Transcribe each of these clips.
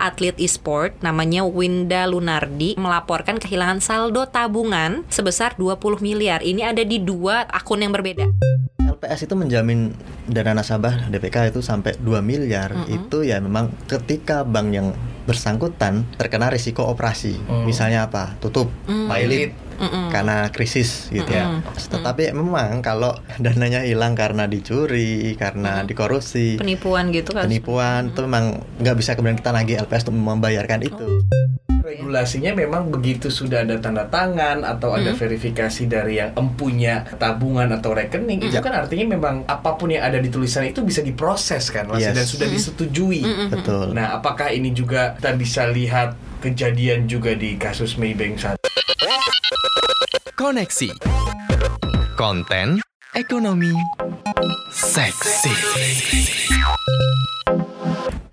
atlet e-sport namanya Winda Lunardi melaporkan kehilangan saldo tabungan sebesar 20 miliar. Ini ada di dua akun yang berbeda. LPS itu menjamin dana nasabah DPK itu sampai 2 miliar. Mm-mm. Itu ya memang ketika bank yang bersangkutan terkena risiko operasi. Hmm. Misalnya apa? Tutup, Mm. pilot Mm-mm. karena krisis gitu ya. Mm-mm. Tetapi memang kalau dananya hilang karena dicuri, karena Mm. dikorupsi, Penipuan gitu kan. penipuan itu memang nggak bisa kemudian kita nagih LPS untuk membayarkan itu. Regulasinya memang begitu sudah ada tanda tangan atau ada Mm. verifikasi dari yang empunya tabungan atau rekening itu Ya. kan artinya memang apa pun yang ada di tulisan itu bisa diproses kan Mas, Yes. dan sudah Mm. disetujui. Mm-mm. Betul. Nah, apakah ini juga kita bisa lihat kejadian juga di kasus Maybank saat Koneksi. Konten Ekonomi Seksi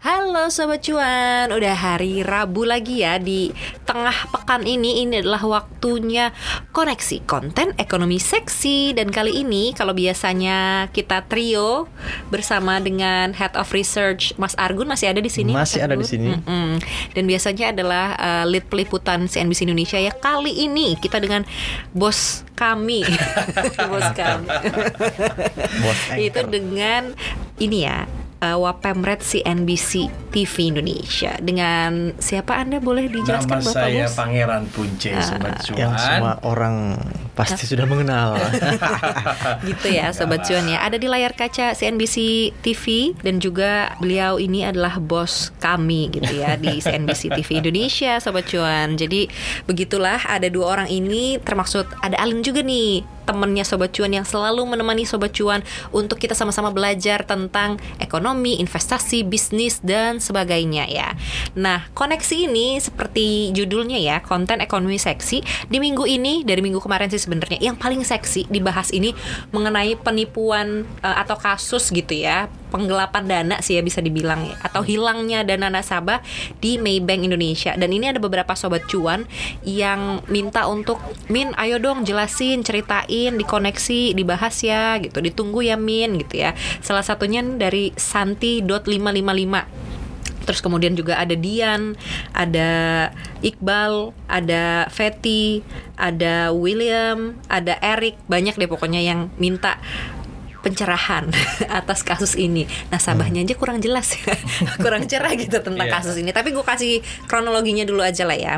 Halo Sobat Cuan, udah hari Rabu lagi ya. Di tengah pekan ini Ini adalah waktunya koneksi konten ekonomi seksi. Dan kali ini kalau biasanya kita trio bersama dengan Head of Research Mas Argun masih ada di sini? Mas Masih ada di sini. Mm-mm. Dan biasanya adalah uh, lead peliputan CNBC Indonesia. Ya Kali ini kita dengan bos kami. Bos kami. Bos itu dengan ini ya uh, Wapemret CNBC TV Indonesia dengan siapa anda boleh dijelaskan nama bapak saya bos? Pangeran Punce. Sobat Cuan. yang semua orang pasti sudah mengenal. gitu ya sobat cuan ya ada di layar kaca CNBC TV dan juga beliau ini adalah bos kami gitu ya di CNBC TV Indonesia sobat cuan jadi begitulah ada dua orang ini termaksud ada Alin juga nih temennya sobat cuan yang selalu menemani sobat cuan untuk kita sama-sama belajar tentang ekonomi, investasi, bisnis dan sebagainya ya. Nah, koneksi ini seperti judulnya ya, konten ekonomi seksi di minggu ini dari minggu kemarin sih sebenarnya. Yang paling seksi dibahas ini mengenai penipuan eh, atau kasus gitu ya penggelapan dana sih ya bisa dibilang ya atau hilangnya dana nasabah di Maybank Indonesia. Dan ini ada beberapa sobat cuan yang minta untuk Min ayo dong jelasin ceritain dikoneksi dibahas ya gitu. Ditunggu ya Min gitu ya. Salah satunya dari Santi.555 Terus kemudian juga ada Dian, ada Iqbal, ada Fetty, ada William, ada Eric, banyak deh pokoknya yang minta pencerahan atas kasus ini. Nasabahnya aja kurang jelas ya, kurang cerah gitu tentang Iya. kasus ini. Tapi gue kasih kronologinya dulu aja lah ya.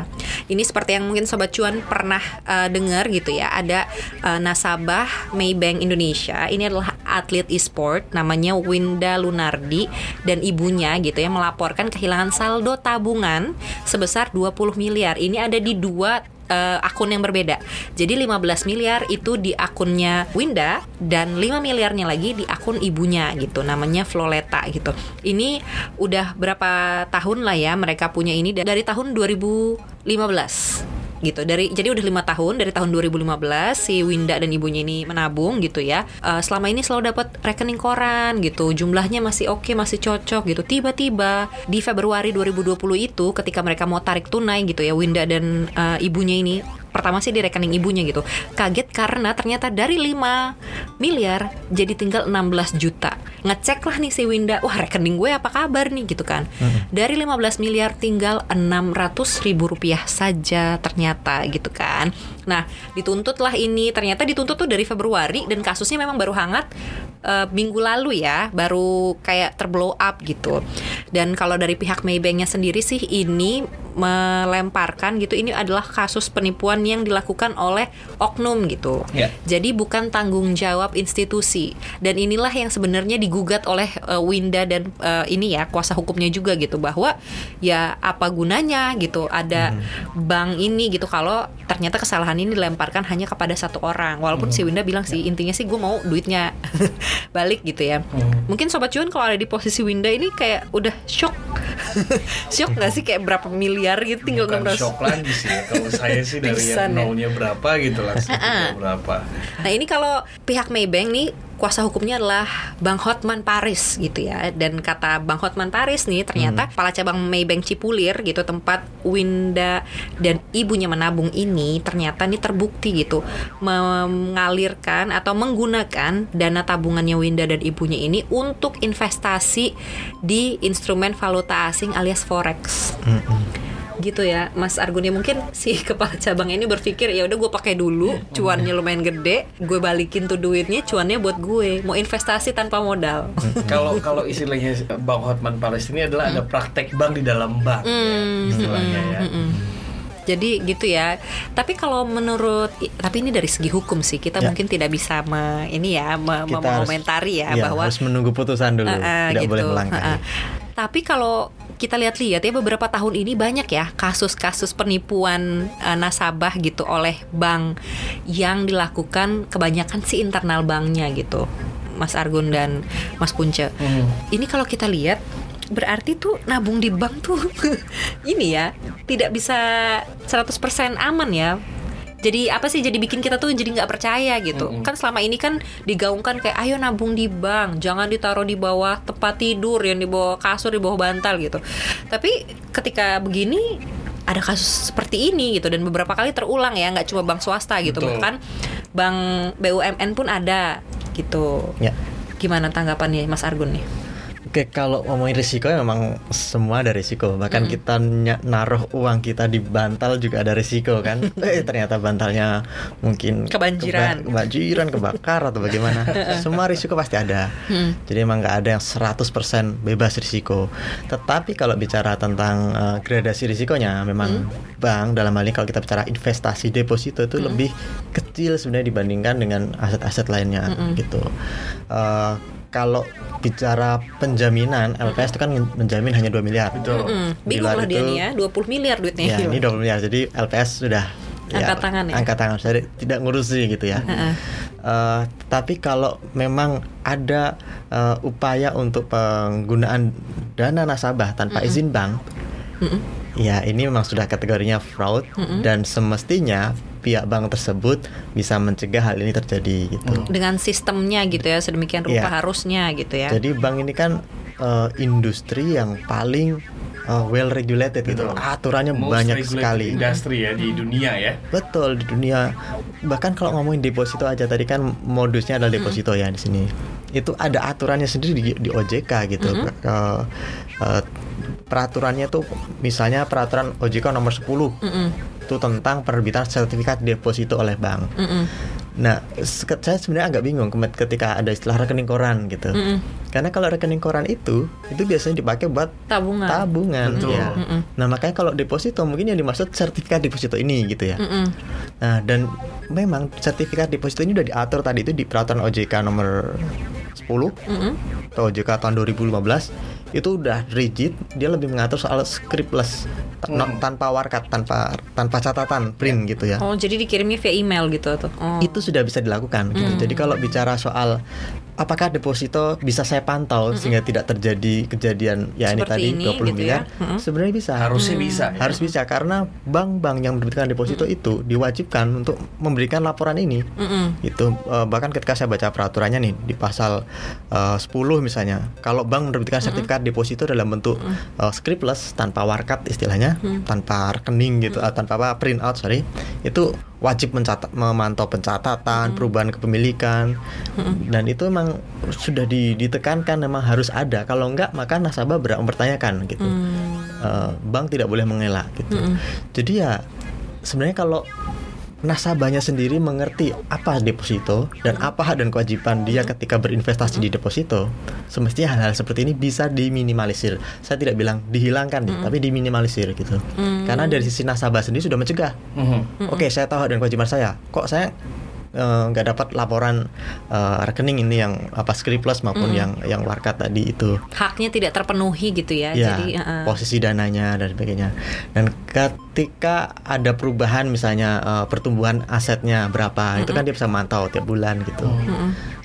Ini seperti yang mungkin sobat cuan pernah eh, dengar gitu ya. Ada eh, nasabah Maybank Indonesia. Ini adalah atlet e-sport namanya Winda Lunardi dan ibunya gitu ya melaporkan kehilangan saldo tabungan sebesar 20 miliar. Ini ada di dua eh, akun yang berbeda. Jadi 15 miliar itu di akunnya Winda dan 5 miliarnya lagi di akun ibunya gitu. Namanya Floleta gitu. Ini udah berapa tahun lah ya mereka punya ini dari tahun 2015 gitu. Dari jadi udah lima tahun dari tahun 2015 si Winda dan ibunya ini menabung gitu ya. Eh, selama ini selalu dapat rekening koran gitu. Jumlahnya masih oke masih cocok gitu. Tiba-tiba di Februari 2020 itu ketika mereka mau tarik tunai gitu ya Winda dan eh, ibunya ini pertama sih di rekening ibunya gitu. Kaget karena ternyata dari 5 miliar jadi tinggal 16 juta. Ngecek lah nih si Winda wah rekening gue apa kabar nih gitu kan. Dari 15 miliar tinggal 600 ribu rupiah saja ternyata gitu kan nah dituntutlah ini. Ternyata dituntut tuh dari Februari dan kasusnya memang baru hangat eh, minggu lalu ya baru kayak terblow up gitu. Dan kalau dari pihak Maybanknya sendiri sih ini melemparkan gitu ini adalah kasus penipuan yang dilakukan oleh oknum gitu. Ya. jadi bukan tanggung jawab institusi. Dan inilah yang sebenarnya digugat oleh eh, Winda dan eh, ini ya kuasa hukumnya juga gitu bahwa ya apa gunanya gitu ada bank ini gitu. Kalau ternyata kesalahan ini dilemparkan hanya kepada satu orang. Walaupun si Winda bilang sih intinya sih gue mau duitnya balik gitu ya. Mungkin sobat cuan kalau ada di posisi Winda ini kayak udah shock. Shock nggak sih? Kayak berapa miliar gitu tinggal Bukan 600 shock lagi sih. Ya. Kalau saya sih dari Pingsan yang ya. nolnya berapa gitu langsung ke berapa. Nah ini kalau pihak Maybank nih kuasa hukumnya adalah Bang Hotman Paris gitu ya. Dan kata Bang Hotman Paris nih ternyata kepala cabang Maybank Cipulir gitu tempat Winda dan ibunya menabung ini ternyata ini terbukti gitu mengalirkan atau menggunakan dana tabungannya Winda dan ibunya ini untuk investasi di instrumen valuta asing alias forex gitu ya Mas Argun ya mungkin si kepala cabang ini berpikir ya udah gue pakai dulu cuannya lumayan gede gue balikin tuh duitnya cuannya buat gue mau investasi tanpa modal Kalau kalau istilahnya Bang Hotman Paris ini adalah ada praktek bank di dalam bank ya, Hmm, istilahnya ya. jadi gitu ya tapi kalau menurut tapi ini dari segi hukum sih kita Ya. mungkin tidak bisa me, ini ya me- Kita ya Iya, bahwa harus menunggu putusan dulu, Eh, eh, tidak gitu. boleh melangkah. Eh, eh. Tapi kalau kita lihat-lihat ya beberapa tahun ini banyak ya kasus-kasus penipuan eh, nasabah gitu oleh bank yang dilakukan kebanyakan sih internal banknya gitu. Mas Argun dan Mas Punce. Hmm. Ini kalau kita lihat berarti tuh nabung di bank tuh ini ya tidak bisa 100% aman ya jadi apa sih jadi bikin kita tuh jadi nggak percaya gitu? Kan selama ini kan digaungkan kayak ayo nabung di bank jangan ditaruh di bawah tempat tidur yang di bawah kasur di bawah bantal gitu. Tapi ketika begini ada kasus seperti ini gitu dan beberapa kali terulang ya nggak cuma bank swasta gitu Betul. bahkan bank BUMN pun ada gitu. Ya. gimana tanggapannya Mas Argun nih Oke, kalau ngomongin risiko ya memang semua ada risiko. Bahkan kita ny- naruh uang kita di bantal juga ada risiko kan. eh ternyata bantalnya mungkin Kebanjiran. keba- kebanjiran, kebakar atau bagaimana. semua risiko pasti ada. Jadi emang nggak ada yang 100% bebas risiko. Tetapi kalau bicara tentang eh, gradasi risikonya memang bank dalam hal ini kalau kita bicara investasi deposito itu lebih kecil sebenarnya dibandingkan dengan aset-aset lainnya gitu. Eh, kalau bicara penjaminan LPS itu kan menjamin hanya 2 miliar. Betul. Hmm, Di bingung lah dia itu- nih ya 20 miliar duitnya Ya, ini 20 miliar. Jadi LPS sudah Angkat tangan ya? Angkat tangan, jadi tidak ngurusi gitu ya. Heeh. Eh, tapi kalau memang ada eh, upaya untuk penggunaan dana nasabah tanpa izin bank, Mm-mm. ya ini memang sudah kategorinya fraud dan semestinya pihak bank tersebut bisa mencegah hal ini terjadi gitu. dengan sistemnya gitu ya sedemikian rupa Iya. harusnya gitu ya Jadi bank ini kan eh, industri yang paling eh, well regulated gitu. Aturannya Most banyak sekali. industri ya di dunia ya. Betul di dunia. Bahkan kalau ngomongin deposito aja tadi kan modusnya adalah deposito ya di sini. Itu ada aturannya sendiri di, di OJK gitu. Eh, eh, peraturannya tuh misalnya peraturan OJK nomor 10 Mm-mm. itu tentang penerbitan sertifikat deposito oleh bank. Mm-mm. Nah, seke- saya sebenarnya agak bingung ketika ada istilah rekening koran gitu. Mm-mm. Karena kalau rekening koran itu itu biasanya dipakai buat tabungan tabungan. Betul. ya. Mm-mm. Nah, makanya kalau deposito mungkin yang dimaksud sertifikat deposito ini gitu ya. Mm-mm. Nah, dan memang sertifikat deposito ini udah diatur tadi itu di peraturan OJK nomor 10 Mm-mm. atau OJK tahun 2015 itu udah rigid, dia lebih mengatur soal scriptless Hmm. tanpa warkat, tanpa tanpa catatan print gitu ya. oh jadi dikirimnya via email gitu tuh oh. Itu sudah bisa dilakukan gitu. Hmm. Jadi kalau bicara soal apakah deposito bisa saya pantau sehingga tidak terjadi kejadian ya ini Hmm. Seperti tadi ini 20 gitu miliar, ya. Hmm. sebenarnya bisa. Harusnya bisa. ya. harus bisa karena bank-bank yang menerbitkan deposito Hmm. itu diwajibkan untuk memberikan laporan ini Mm-mm. itu eh, bahkan ketika saya baca peraturannya nih di pasal eh, 10 misalnya kalau bank menerbitkan sertifikat deposito dalam bentuk eh, scriptless tanpa warkat istilahnya tanpa rekening gitu eh, tanpa apa print out sorry itu wajib mencatat memantau pencatatan perubahan kepemilikan dan itu memang sudah di- ditekankan memang harus ada kalau enggak maka nasabah berhak mempertanyakan gitu Eh, bank tidak boleh mengelak gitu jadi ya sebenarnya kalau nasabahnya sendiri mengerti apa deposito dan apa hak dan kewajiban dia ketika berinvestasi di deposito, semestinya hal-hal seperti ini bisa diminimalisir. Saya tidak bilang dihilangkan, nih, tapi diminimalisir gitu. Karena dari sisi nasabah sendiri sudah mencegah. Mhm. Oke, saya tahu hak dan kewajiban saya. Kok saya eh, nggak dapat laporan eh, rekening ini yang apa scriptless maupun yang yang warkat tadi itu. Haknya tidak terpenuhi gitu ya, ya jadi uh-uh. posisi dananya dan sebagainya. Dan ketika ketika ada perubahan misalnya eh, pertumbuhan asetnya berapa itu kan dia bisa mantau tiap bulan gitu.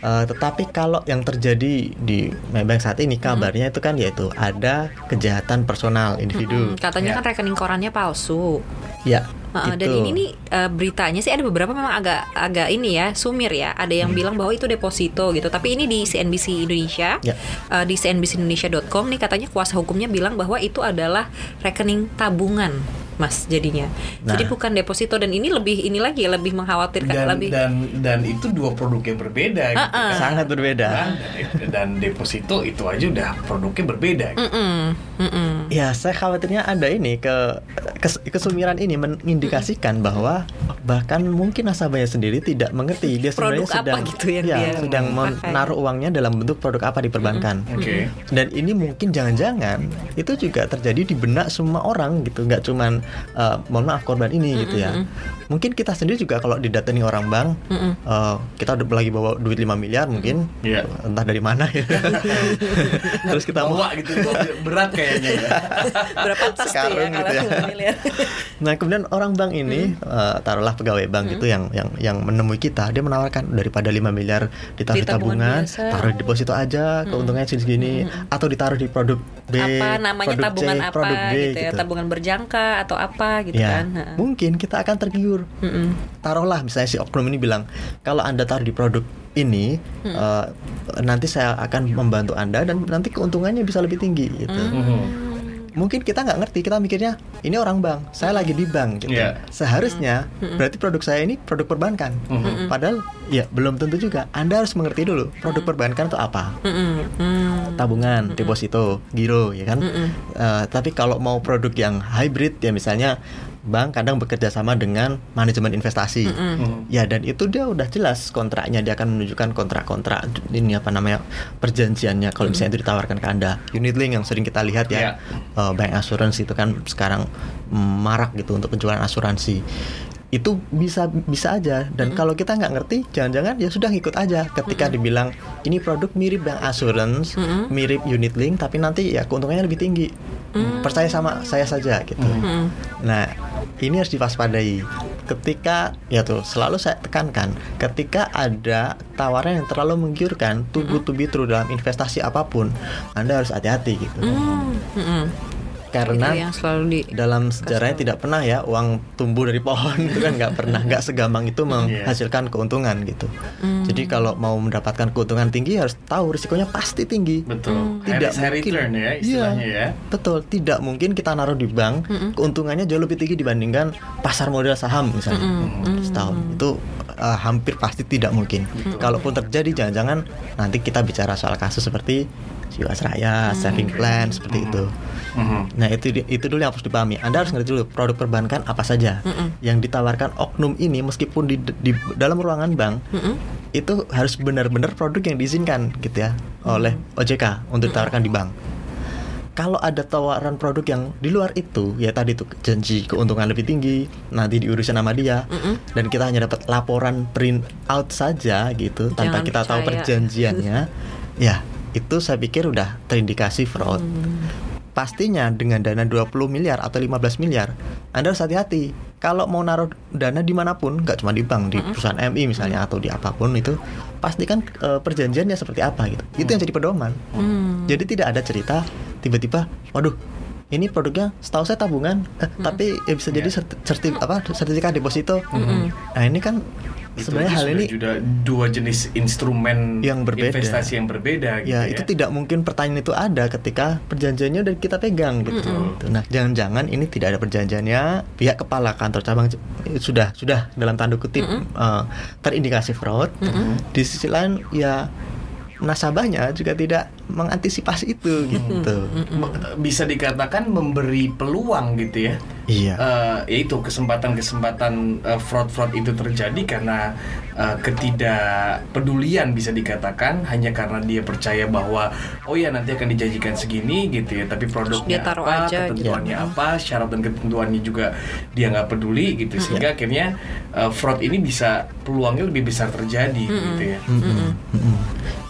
Eh, tetapi kalau yang terjadi di Maybank saat ini kabarnya itu kan yaitu ada kejahatan personal individu. Mm, katanya Ya. kan rekening korannya palsu. Ya. Heeh, dan ini nih eh, beritanya sih ada beberapa memang agak agak ini ya sumir ya. Ada yang bilang bahwa itu deposito gitu. Tapi ini di CNBC Indonesia, Ya. eh, di cnbcindonesia.com nih katanya kuasa hukumnya bilang bahwa itu adalah rekening tabungan, Mas jadinya. Nah. Jadi bukan deposito dan ini lebih ini lagi lebih mengkhawatirkan dan lebih dan dan itu dua produk yang berbeda gitu Ah, ah. kan. sangat berbeda. Nah, dan, dan deposito itu aja udah produknya berbeda gitu. Mm-mm, mm-mm. Ya, saya khawatirnya ada ini ke kes- kesumiran ini mengindikasikan bahwa bahkan mungkin nasabahnya sendiri tidak mengerti dia Produk sebenarnya apa sedang gitu yang ya, dia sedang menaruh uangnya dalam bentuk produk apa di perbankan. Oke. Dan ini mungkin jangan-jangan itu juga terjadi di benak semua orang gitu, nggak cuman eh, mohon maaf korban ini gitu ya. Mungkin kita sendiri juga kalau didatangi orang bank, eh, kita udah lagi bawa duit 5 miliar mungkin, Iya. entah dari mana ya. Terus kita mau bawa gitu bawa berat kayaknya ya. Berapa tas ya Sekarang gitu ya. lima miliar? Nah kemudian orang bank ini eh, taruhlah pegawai bank Hmm. itu yang yang yang menemui kita dia menawarkan daripada 5 miliar ditaruh Di di tabungan biasa. Taruh di deposito aja keuntungannya segini atau ditaruh di produk B apa namanya produk tabungan C, apa produk B gitu ya tabungan berjangka atau apa gitu ya kan Heeh. mungkin kita akan tergiur Mm-mm. taruhlah misalnya si oknum ini bilang kalau anda taruh di produk ini Hmm. eh, nanti saya akan membantu anda dan nanti keuntungannya bisa lebih tinggi gitu Mhm. Mungkin kita nggak ngerti kita mikirnya ini orang bank saya lagi di bank gitu. Iya. seharusnya berarti produk saya ini produk perbankan. Mhm. padahal ya belum tentu juga. Anda harus mengerti dulu produk perbankan itu apa. Mm-mm. Mm. tabungan deposito giro ya kan? Eh, tapi kalau mau produk yang hybrid ya misalnya bank kadang bekerja sama dengan manajemen investasi. Mhm. ya dan itu dia udah jelas kontraknya dia akan menunjukkan kontrak-kontrak ini apa namanya perjanjiannya kalau misalnya itu ditawarkan ke anda. Unit link yang sering kita lihat ya Iya. eh, bank asuransi itu kan sekarang mm, marak gitu untuk penjualan asuransi itu bisa bisa aja. Dan kalau kita nggak ngerti jangan-jangan ya sudah ngikut aja. Ketika dibilang ini produk mirip bank assurance mirip unit link tapi nanti ya keuntungannya lebih tinggi. Percaya sama saya saja gitu. Mm. Nah, ini harus diwaspadai. Ketika ya tuh selalu saya tekankan, ketika ada tawaran yang terlalu menggiurkan, too good to be true dalam investasi apa pun, Anda harus hati-hati gitu. Mm. Karena Itu yang selalu di dalam sejarahnya tidak pernah ya uang tumbuh dari pohon itu kan nggak pernah nggak segampang itu menghasilkan keuntungan gitu. Jadi kalau mau mendapatkan keuntungan tinggi harus tahu risikonya pasti tinggi. Betul. Tidak Harris high mungkin. return ya istilahnya Iya. ya. Betul, tidak mungkin kita naruh di bank keuntungannya jauh lebih tinggi dibandingkan pasar modal saham misalnya setahun itu uh, hampir pasti tidak mungkin. Kalaupun terjadi jangan-jangan nanti kita bicara soal kasus seperti Jiwasraya, saving plan seperti itu. Mhm. Nah itu itu dulu yang harus dipahami. Anda harus ngerti dulu produk perbankan apa saja yang ditawarkan oknum ini meskipun di, di dalam ruangan bank itu harus benar-benar produk yang diizinkan gitu ya oleh OJK untuk ditawarkan di bank. Kalau ada tawaran produk yang di luar itu, ya tadi tuh janji keuntungan lebih tinggi, nanti diurusin sama dia, dan kita hanya dapat laporan print out saja gitu, tanpa Jangan kita tahu percaya. perjanjiannya, ya itu saya pikir udah terindikasi fraud. Pastinya dengan dana 20 miliar atau 15 miliar, Anda harus hati-hati. Kalau mau naruh dana di mana pun, nggak cuma di bank, di perusahaan MI misalnya atau di apa pun itu, pastikan eh, perjanjiannya seperti apa gitu. Itu yang jadi pedoman. Mm. Jadi tidak ada cerita tiba-tiba, waduh, ini produknya setahu saya tabungan, eh, tapi ya bisa jadi serti, serti- apa sertifikat deposito. Nah ini kan Itu sebenarnya hal ini juga dua jenis instrumen Yang berbeda. investasi yang berbeda gitu ya ya. itu tidak mungkin pertanyaan itu ada ketika perjanjiannya udah kita pegang gitu. Gitu. Nah jangan-jangan ini tidak ada perjanjiannya, pihak kepala kantor cabang c- sudah sudah dalam tanda kutip eh, terindikasi fraud. Di sisi lain ya nasabahnya juga tidak mengantisipasi itu gitu. Me- bisa dikatakan memberi peluang gitu ya. Iya. Eh, yaitu kesempatan-kesempatan eh, fraud-fraud itu terjadi karena eh, ketidakpedulian bisa dikatakan hanya karena dia percaya bahwa oh ya nanti akan dijanjikan segini gitu ya tapi produknya Dia taruh apa aja gitu. ketentuannya apa syarat dan ketentuannya juga dia nggak peduli gitu sehingga akhirnya eh, fraud ini bisa peluangnya lebih besar terjadi gitu ya Mm-mm, mm-mm.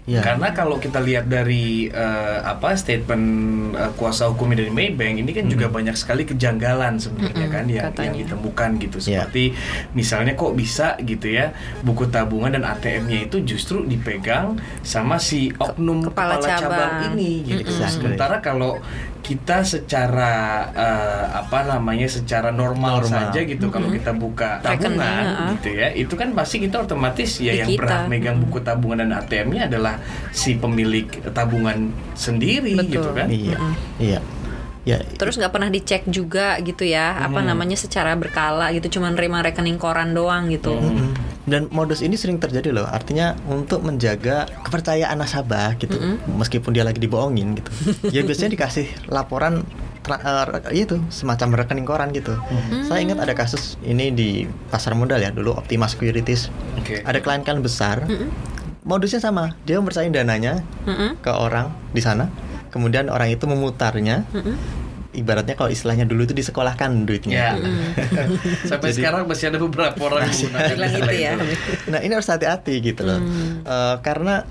Iya. Karena kalau kita lihat dari eh, apa statement eh, kuasa hukumnya dari Maybank ini kan juga banyak sekali kejanggalan sebenarnya Mm-mm, kan yang, katanya. yang ditemukan gitu Iya. seperti misalnya kok bisa gitu ya buku tabungan dan ATM-nya itu justru dipegang sama si oknum kepala kepala, cabang. cabang. ini gitu. Mm-mm. Sementara kalau kita secara eh, apa namanya secara normal, Normal. saja gitu kalau kita buka Rekening, tabungan heeh. gitu ya itu kan pasti kita otomatis ya yang kita. berhak megang buku tabungan dan ATM-nya adalah si pemilik tabungan sendiri Betul. gitu kan Iya. Mm-mm. Iya. Ya, Terus nggak pernah dicek juga gitu ya, apa Hmm. namanya secara berkala gitu, cuman nerima rekening koran doang gitu. Hmm. Mm-mm. Dan modus ini sering terjadi loh. Artinya untuk menjaga kepercayaan nasabah gitu, meskipun dia lagi dibohongin gitu. ya biasanya dikasih laporan eh, itu semacam rekening koran gitu. Saya ingat ada kasus ini di pasar modal ya dulu Optima Securities. Oke. Ada klien-klien besar. Modusnya sama. Dia mempercayain dananya Mm-mm. ke orang di sana. Kemudian orang itu memutarnya. Mm-mm. Ibaratnya kalau istilahnya dulu itu disekolahkan duitnya. Ya. Sampai Jadi- sekarang masih ada beberapa orang yang menggunakan gitu ya. Nah ini harus hati-hati gitu loh, Eh, karena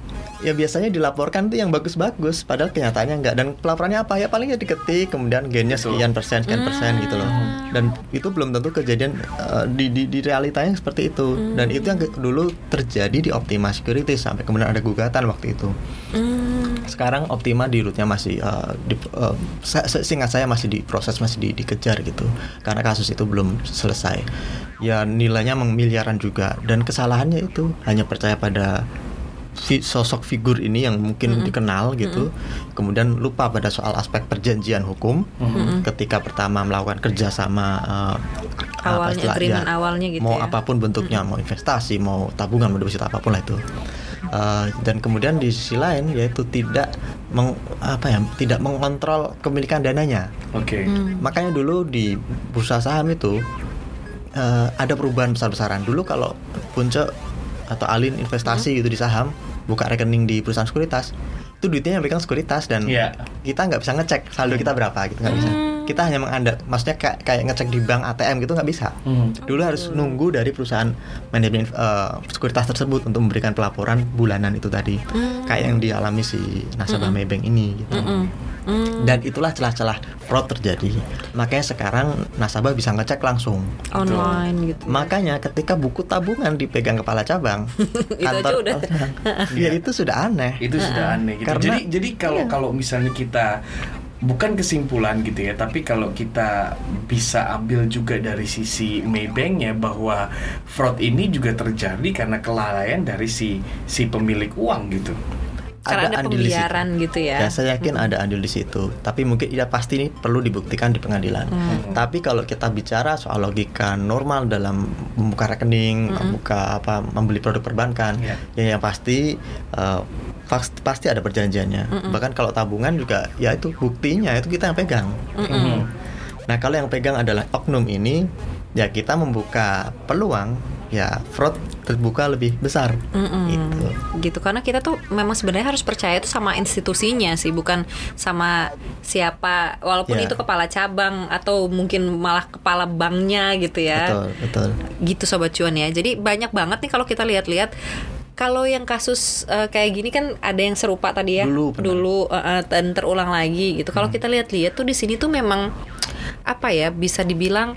ya biasanya dilaporkan tuh yang bagus-bagus, padahal kenyataannya enggak. Dan pelaporannya apa ya paling ya diketik, kemudian gainnya Betul. sekian persen, sekian persen gitu loh. Dan itu belum tentu kejadian eh, di, di di realitanya seperti itu. Dan itu yang ke- dulu terjadi di Optima Security sampai kemudian ada gugatan waktu itu. Hmm. Sekarang Optima di rootnya masih eh, di, eh, se- se- seingat saya masih diproses masih di- dikejar gitu karena kasus itu belum selesai ya nilainya miliaran juga dan kesalahannya itu hanya percaya pada sosok figur ini yang mungkin dikenal gitu kemudian lupa pada soal aspek perjanjian hukum ketika pertama melakukan kerjasama apa Awalnya, istilah- agreement ya, awalnya gitu mau ya. apa pun bentuknya mau investasi mau tabungan mau deposito apa pun lah itu. Uh, dan kemudian di sisi lain yaitu tidak meng, apa ya tidak mengontrol kepemilikan dananya. Oke. Hmm. makanya dulu di bursa saham itu uh, ada perubahan besar-besaran. Dulu kalau punce atau alin investasi Hmm. gitu di saham buka rekening di perusahaan sekuritas itu duitnya yang pegang sekuritas dan Iya. kita nggak bisa ngecek saldo kita berapa gitu nggak bisa Hmm. Kita hanya mengandalkan maksudnya kayak, kayak ngecek di bank ATM gitu nggak bisa Hmm. dulu harus nunggu dari perusahaan manajemen eh, sekuritas tersebut untuk memberikan pelaporan bulanan itu tadi kayak yang dialami si nasabah Maybank ini gitu Mm-mm. Mm. dan itulah celah-celah fraud terjadi makanya sekarang nasabah bisa ngecek langsung online gitu. makanya ketika buku tabungan dipegang kepala cabang Itu aja udah. ya itu sudah aneh itu sudah aneh gitu. Karena- jadi jadi kalau Iya. kalau misalnya kita bukan kesimpulan gitu ya, tapi kalau kita bisa ambil juga dari sisi Maybanknya bahwa fraud ini juga terjadi karena kelalaian dari si si pemilik uang gitu. Karena ada andil di situ. pembiaran gitu ya. Ya saya yakin ada andil di situ, tapi mungkin ya pasti ini perlu dibuktikan di pengadilan. Hmm. Tapi kalau kita bicara soal logika normal dalam membuka rekening, membuka apa, membeli produk perbankan, Ya. ya yang pasti eh, pas- pasti ada perjanjiannya. Bahkan kalau tabungan juga, ya itu buktinya itu kita yang pegang. Hmm. Nah kalau yang pegang adalah oknum ini, ya kita membuka peluang ya fraud terbuka lebih besar. Mm-mm. Gitu. gitu karena kita tuh memang sebenarnya harus percaya itu sama institusinya sih bukan sama siapa walaupun Ya. itu kepala cabang atau mungkin malah kepala banknya gitu ya Betul betul. gitu sobat cuan ya jadi banyak banget nih kalau kita lihat-lihat kalau yang kasus eh, kayak gini kan ada yang serupa tadi ya Dulu, dulu eh, dan terulang lagi gitu kalau kita lihat-lihat tuh di sini tuh memang apa ya bisa dibilang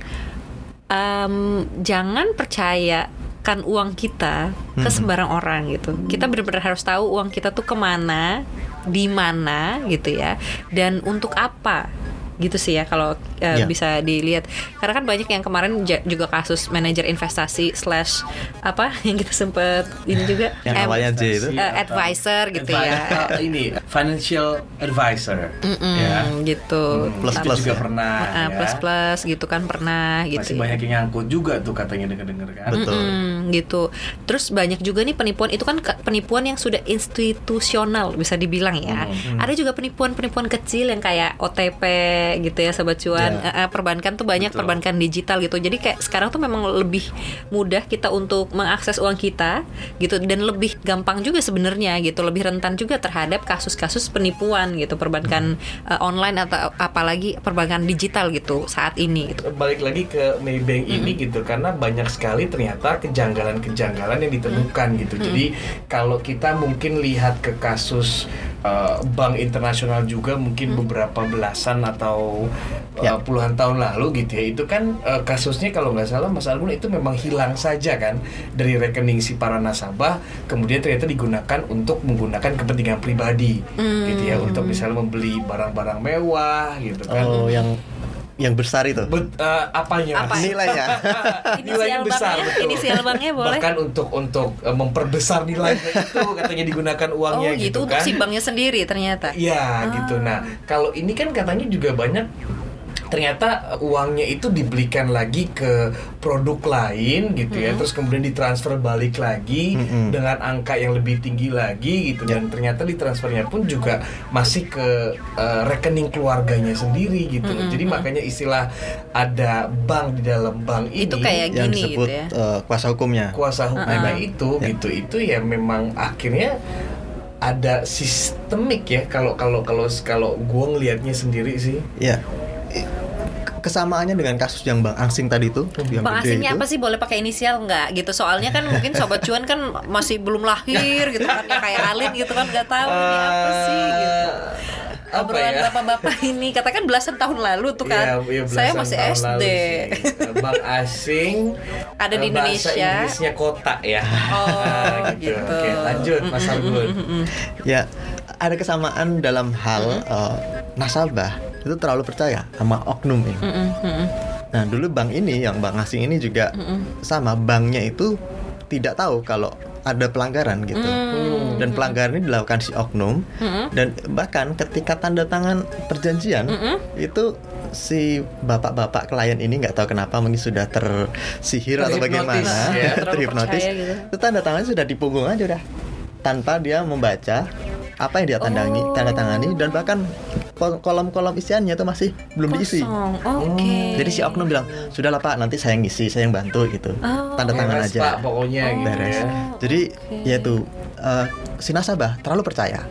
em, jangan percayakan uang kita ke sembarang orang gitu. Kita benar-benar harus tahu uang kita tuh ke mana di mana gitu ya. Dan untuk apa gitu sih ya kalau eh, Ya. bisa dilihat karena kan banyak yang kemarin juga kasus manajer investasi slash apa yang kita sempet ini juga Yang awalnya J itu. eh, advisor gitu Advi- ya eh, ini financial advisor Mm-mm, ya. gitu Plus plus juga ya. pernah Ah, ya. plus plus gitu kan pernah gitu Masih ya. banyak yang nyangkut juga tuh katanya denger-denger kan. Betul. Mm-mm, gitu. Terus banyak juga nih penipuan itu kan ke- penipuan yang sudah institusional bisa dibilang ya. Hmm. Ada juga penipuan-penipuan kecil yang kayak OTP gitu ya sobat cuan. Ya. Eh, eh, perbankan tuh banyak Betul. perbankan digital gitu. Jadi kayak sekarang tuh memang lebih mudah kita untuk mengakses uang kita gitu dan lebih gampang juga sebenarnya gitu, lebih rentan juga terhadap kasus-kasus penipuan gitu perbankan eh, online atau apalagi perbankan digital gitu saat ini gitu. balik lagi ke Maybank ini gitu karena banyak sekali ternyata kejanggalan-kejanggalan yang ditemukan gitu. Jadi kalau kita mungkin lihat ke kasus uh, bank internasional juga mungkin beberapa belasan atau uh, Ya. puluhan tahun lalu gitu ya. Itu kan uh, kasusnya kalau nggak salah Mas Argun itu memang hilang saja kan dari rekening si para nasabah kemudian ternyata digunakan untuk menggunakan kepentingan pribadi gitu ya untuk misalnya membeli barang-barang mewah gitu kan. Oh, yang yang besar itu. Bet- eh, apanya? Apa? Nilainya. Nilainya besar, banknya, betul. inisial banknya boleh. Bahkan untuk untuk eh, memperbesar nilainya itu katanya digunakan oh uangnya gitu, gitu, untuk kan. si banknya sendiri ternyata. Iya gitu. Nah kalau ini kan katanya juga banyak ternyata uangnya itu dibelikan lagi ke produk lain gitu ya. Terus kemudian ditransfer balik lagi Mm-mm. dengan angka yang lebih tinggi lagi gitu. Dan ternyata ditransfernya pun juga masih ke eh, rekening keluarganya sendiri gitu. Jadi makanya istilah ada bank di dalam bank ini Itu kayak yang gini disebut gitu ya. eh, kuasa hukumnya. kuasa hukumnya itu Ya. gitu. Itu ya memang akhirnya ada sistemik ya. Kalau kalau kalau kalau gue ngelihatnya sendiri sih. Ya. I- Kesamaannya dengan kasus yang Bang Angsing tadi itu, yang Bang itu. apa sih boleh pakai inisial nggak gitu? Soalnya kan mungkin sobat cuan kan masih belum lahir gitu kan ya kayak Alin gitu kan nggak tahu ini apa sih gitu. Eh, apa Obrolan ya? bapak-bapak ini katakan belasan tahun lalu tuh kan. Iya, iya, Saya masih SD. Bank asing Ada di eh, Bahasa Indonesia. Inggrisnya kota ya. Oh, gitu. Oke, lanjut Mas Argun. Ya, ada kesamaan dalam hal eh, nasabah itu terlalu percaya sama oknum ini. Nah, dulu bank ini yang bank asing ini juga sama banknya itu tidak tahu kalau ada pelanggaran gitu. Mm. Dan pelanggaran ini dilakukan si oknum dan bahkan ketika tanda tangan perjanjian itu si bapak-bapak klien ini nggak tahu kenapa mungkin sudah tersihir atau Terhipnotis, bagaimana ya. Terhipnotis gitu. itu tanda tangannya sudah di punggung aja udah tanpa dia membaca apa yang dia tandangi Oh. tanda tangani dan bahkan kol- kolom-kolom isiannya itu masih belum diisi Kosong. Oke. jadi si oknum bilang sudahlah pak nanti saya yang ngisi saya yang bantu gitu Oh. tanda tangan Beres, aja Pak, pokoknya gitu beres ya. jadi ya itu eh, si nasabah terlalu percaya.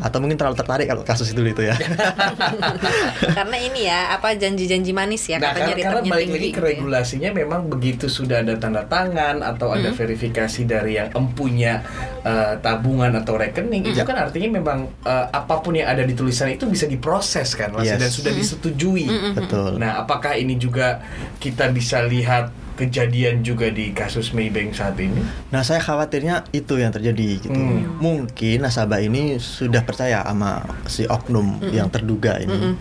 Atau mungkin terlalu tertarik kalau kasus itu itu ya. Karena ini ya apa janji-janji manis ya Nah, katanya karena, karena returnnya balik tinggi lagi ke gitu ya. regulasinya memang begitu sudah ada tanda tangan atau ada verifikasi dari yang empunya eh, tabungan atau rekening itu kan artinya memang eh, apa pun yang ada di tulisan itu bisa diproses kan Mas Yes. dan sudah disetujui. betul. Nah, apakah ini juga kita bisa lihat kejadian juga di kasus Maybank saat ini? Nah, saya khawatirnya itu yang terjadi gitu. Hmm. Mungkin nasabah ini sudah percaya sama si oknum yang terduga ini.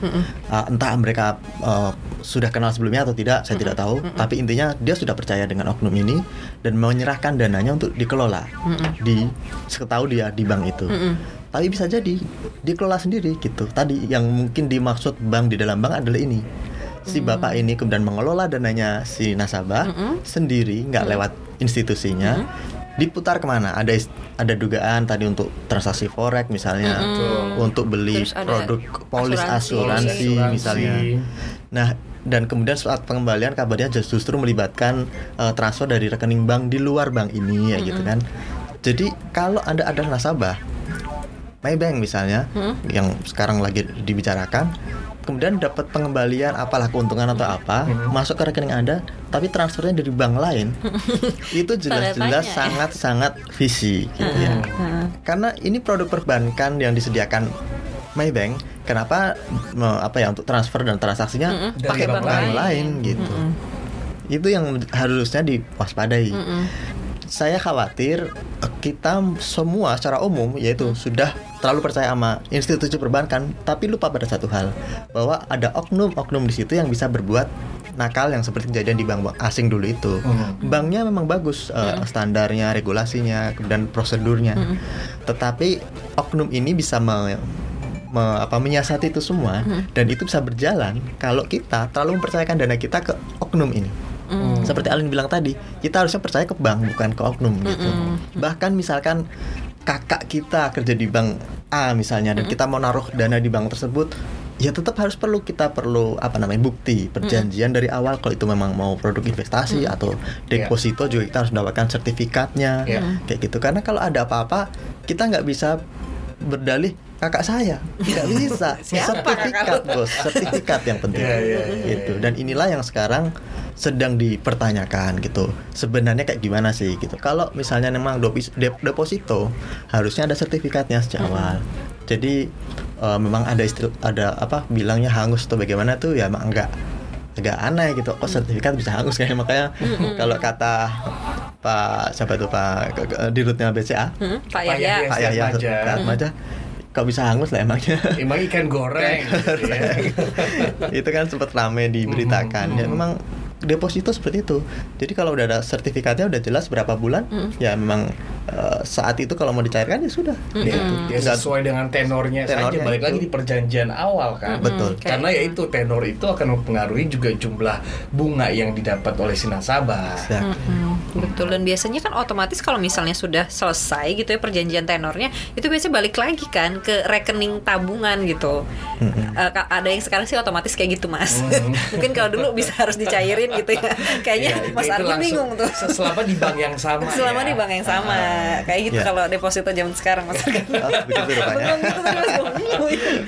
Ah, entah mereka uh, sudah kenal sebelumnya atau tidak, saya tidak tahu. Tapi intinya dia sudah percaya dengan oknum ini dan menyerahkan dananya untuk dikelola di seketahu dia di bank itu. Tapi bisa jadi dikelola sendiri gitu. Tadi yang mungkin dimaksud bank di dalam bank adalah ini. Si bapak ini kemudian mengelola dananya si nasabah sendiri, nggak lewat institusinya. Diputar ke mana? Ada ada dugaan tadi untuk transaksi forex misalnya, untuk beli produk polis asuransi. asuransi, misalnya. Nah, dan kemudian saat pengembalian kabarnya just- justru melibatkan eh, transfer dari rekening bank di luar bank ini ya gitu kan. Jadi kalau Anda adalah nasabah Maybank misalnya yang sekarang lagi dibicarakan kemudian dapat pengembalian apalah keuntungan atau apa masuk ke rekening Anda tapi transfernya dari bank lain. Itu jelas-jelas tanya. sangat-sangat visi gitu ya. Karena ini produk perbankan yang disediakan Maybank kenapa apa ya untuk transfer dan transaksinya Dari pakai bank bank lain, lain. gitu. Itu yang harusnya diwaspadai. Saya khawatir kita semua secara umum yaitu sudah terlalu percaya sama institusi perbankan tapi lupa pada satu hal bahwa ada oknum-oknum di situ yang bisa berbuat nakal yang seperti kejadian di bank-bank asing dulu itu. Hmm. Banknya memang bagus eh, standarnya, regulasinya, kemudian prosedurnya. Tetapi oknum ini bisa me- me- apa menyiasati itu semua dan itu bisa berjalan kalau kita terlalu mempercayakan dana kita ke oknum ini. Seperti Alin bilang tadi, kita harusnya percaya ke bank bukan ke oknum gitu. Bahkan misalkan kakak kita kerja di bank A misalnya dan kita mau naruh dana di bank tersebut ya tetap harus perlu kita perlu apa namanya bukti perjanjian dari awal kalau itu memang mau produk investasi atau deposito juga kita harus mendapatkan sertifikatnya Iya. kayak gitu. Karena kalau ada apa-apa kita nggak bisa berdalih kakak saya. Nggak bisa. Siapa kakak sertifikat bos. Sertifikat yang penting. Iya, iya, iya, gitu. dan inilah yang sekarang sedang dipertanyakan gitu. Sebenarnya kayak gimana sih gitu. Kalau misalnya memang dopis- dep- deposito harusnya ada sertifikatnya sejak awal. Jadi eh, memang ada istil ada apa bilangnya hangus atau bagaimana tuh ya emang enggak agak aneh gitu. Kok sertifikat bisa hangus kayak makanya kalau kata Pak siapa tuh Pak dirutnya BCA. Hmm, Pak Pak Yahya. Pak Yahya Atmaja. Kok bisa hangus lah emangnya? Emang ikan goreng. Gitu ya. itu kan sempat rame diberitakan. Ya memang deposito seperti itu. Jadi kalau udah ada sertifikatnya udah jelas berapa bulan ya memang eh, saat itu kalau mau dicairkan ya sudah. Ya, Gitu. ya Nggak- sesuai dengan tenornya, Tenornya saja balik itu. lagi di perjanjian awal kan? Betul. karena ya itu tenor itu akan mempengaruhi juga jumlah bunga yang didapat oleh si nasabah. Ya. Mm-mm, betul. Dan biasanya kan otomatis kalau misalnya sudah selesai gitu ya perjanjian tenornya itu biasanya balik lagi kan ke rekening tabungan gitu. Eh, ka- ada yang sekarang sih otomatis kayak gitu mas. Mungkin kalau dulu bisa harus dicairin gitu ya kayaknya itu- mas langsung bingung tuh se- selama di bank yang sama selama ya. di bank yang sama kayak gitu Ya. kalau deposito zaman sekarang mas Argun Oh, begitu rupanya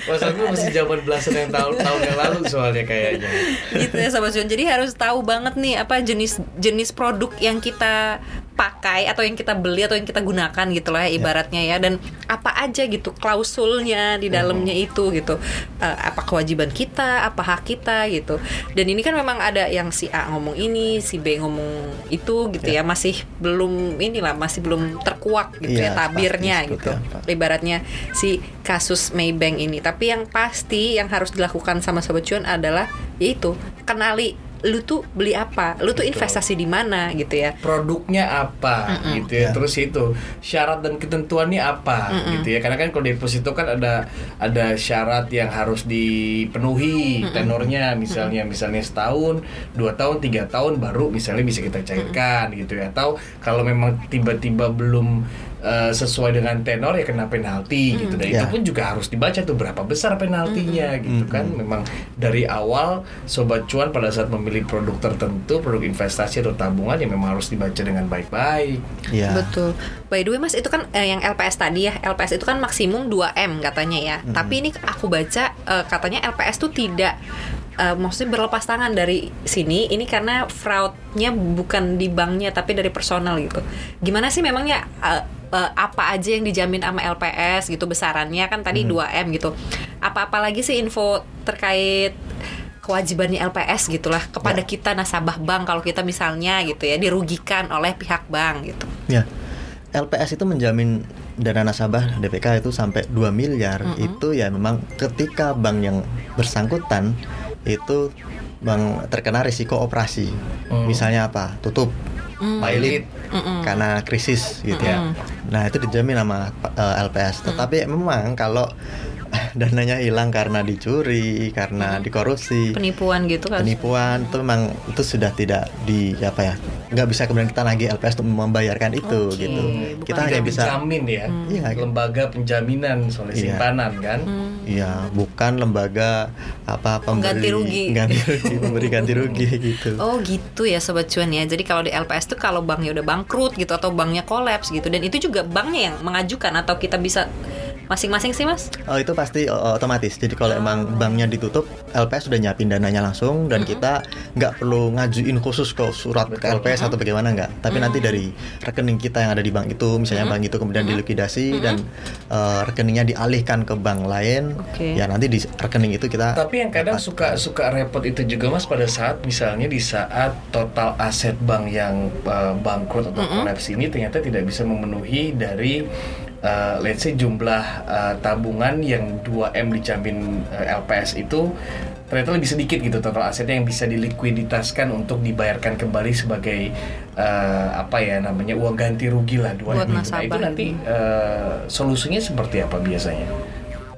Mas. Aku masih zaman belasan yang tahun tahun yang lalu soalnya kayaknya. gitu ya sobat cuan jadi harus tahu banget nih apa jenis jenis produk yang kita pakai atau yang kita beli atau yang kita gunakan gitu lah ya, ibaratnya ya. Dan apa aja gitu klausulnya di dalamnya itu gitu. Eh, apa kewajiban kita apa hak kita gitu. Dan ini kan memang ada yang si A ngomong ini si B ngomong itu gitu ya, masih belum inilah masih belum terkuak gitu ya Iya, tabirnya pasti gitu. apa. ibaratnya si kasus Maybank ini. Tapi yang pasti yang harus dilakukan sama sobat cuan adalah yaitu kenali lu tuh beli apa, lu tuh Betul. investasi di mana gitu ya. produknya apa gitu ya. Ya. terus itu syarat dan ketentuannya apa gitu ya. Karena kan kalau deposito kan ada ada syarat yang harus dipenuhi tenornya. Misalnya misalnya setahun dua tahun tiga tahun baru misalnya bisa kita cairkan gitu ya. Atau kalau memang tiba-tiba belum eh, sesuai dengan tenor ya kena penalti gitu dan itu Ya. pun juga harus dibaca tuh berapa besar penaltinya gitu kan memang dari awal sobat cuan pada saat memilih produk tertentu produk investasi atau tabungan ya memang harus dibaca dengan baik-baik ya Betul. By the way Mas, itu kan eh, yang LPS tadi ya. LPS itu kan maksimum 2M katanya ya. Tapi ini aku baca eh, katanya LPS tuh tidak eh, maksudnya berlepas tangan dari sini ini karena fraudnya bukan di banknya tapi dari personal gitu. Gimana sih memangnya eh, eh, apa aja yang dijamin sama LPS gitu besarannya kan tadi 2M gitu. Apa-apa lagi sih info terkait kewajibannya LPS gitulah kepada kita nasabah bank kalau kita misalnya gitu ya dirugikan oleh pihak bank gitu. Ya, LPS itu menjamin dana nasabah DPK itu sampai 2 miliar. Itu ya memang ketika bank yang bersangkutan itu bank terkena risiko operasi. Hmm. Misalnya apa? Tutup, pilot karena krisis gitu ya. Nah, itu dijamin sama eh, LPS. Tetapi memang kalau dananya hilang karena dicuri, karena dikorupsi, penipuan gitu kan penipuan itu memang itu sudah tidak di apa ya nggak bisa kemudian kita lagi LPS untuk membayarkan itu Oke, gitu bukan kita hanya bisa dijamin ya Iya. lembaga penjaminan soal Iya. simpanan kan Iya, bukan lembaga apa pemberi Ganti rugi. ganti rugi, pemberi ganti rugi gitu. Oh gitu ya sobat cuan ya. Jadi kalau di LPS tuh kalau banknya udah bangkrut gitu atau banknya kolaps gitu dan itu juga banknya yang mengajukan atau kita bisa masing-masing sih mas? Oh itu pasti otomatis. Jadi kalau emang banknya ditutup, LPS sudah nyiapin dananya langsung dan kita nggak perlu ngajuin khusus ke surat ke LPS atau bagaimana nggak. Tapi nanti dari rekening kita yang ada di bank itu, misalnya bank itu kemudian dilikuidasi dan eh, rekeningnya dialihkan ke bank lain, Oke. ya nanti di rekening itu kita. tapi yang kadang suka suka repot itu juga mas pada saat misalnya di saat total aset bank yang uh, bangkrut atau kolaps ini ternyata tidak bisa memenuhi dari uh, let's say jumlah uh, tabungan yang 2M dijamin uh, LPS itu ternyata lebih sedikit gitu total asetnya yang bisa dilikuiditaskan untuk dibayarkan kembali sebagai uh, apa ya namanya uang ganti rugi lah 2M Buat itu. Nah, itu nanti uh, solusinya seperti apa biasanya?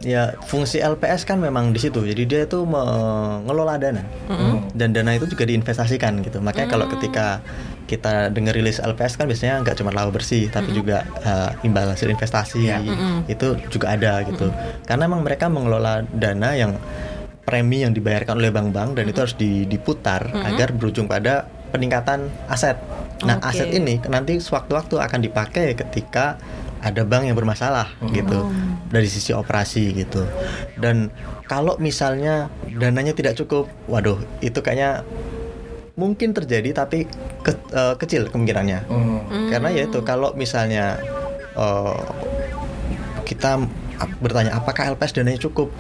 Ya fungsi LPS kan memang di situ. Jadi dia itu mengelola dana Hmm. dan dana itu juga diinvestasikan gitu. Makanya kalau ketika kita dengar rilis LPS kan biasanya nggak cuma laba bersih, tapi juga uh, imbal hasil investasi Ya. itu juga ada gitu. Karena memang mereka mengelola dana yang premi yang dibayarkan oleh bank-bank dan itu harus di- diputar agar berujung pada peningkatan aset. Nah, Oke. aset ini nanti sewaktu-waktu akan dipakai ketika ada bank yang bermasalah gitu dari sisi operasi gitu. Dan kalau misalnya dananya tidak cukup, waduh, itu kayaknya mungkin terjadi tapi ke- eh, kecil kemungkinannya. Hmm. Karena ya itu kalau misalnya eh, kita bertanya apakah LPS dananya cukup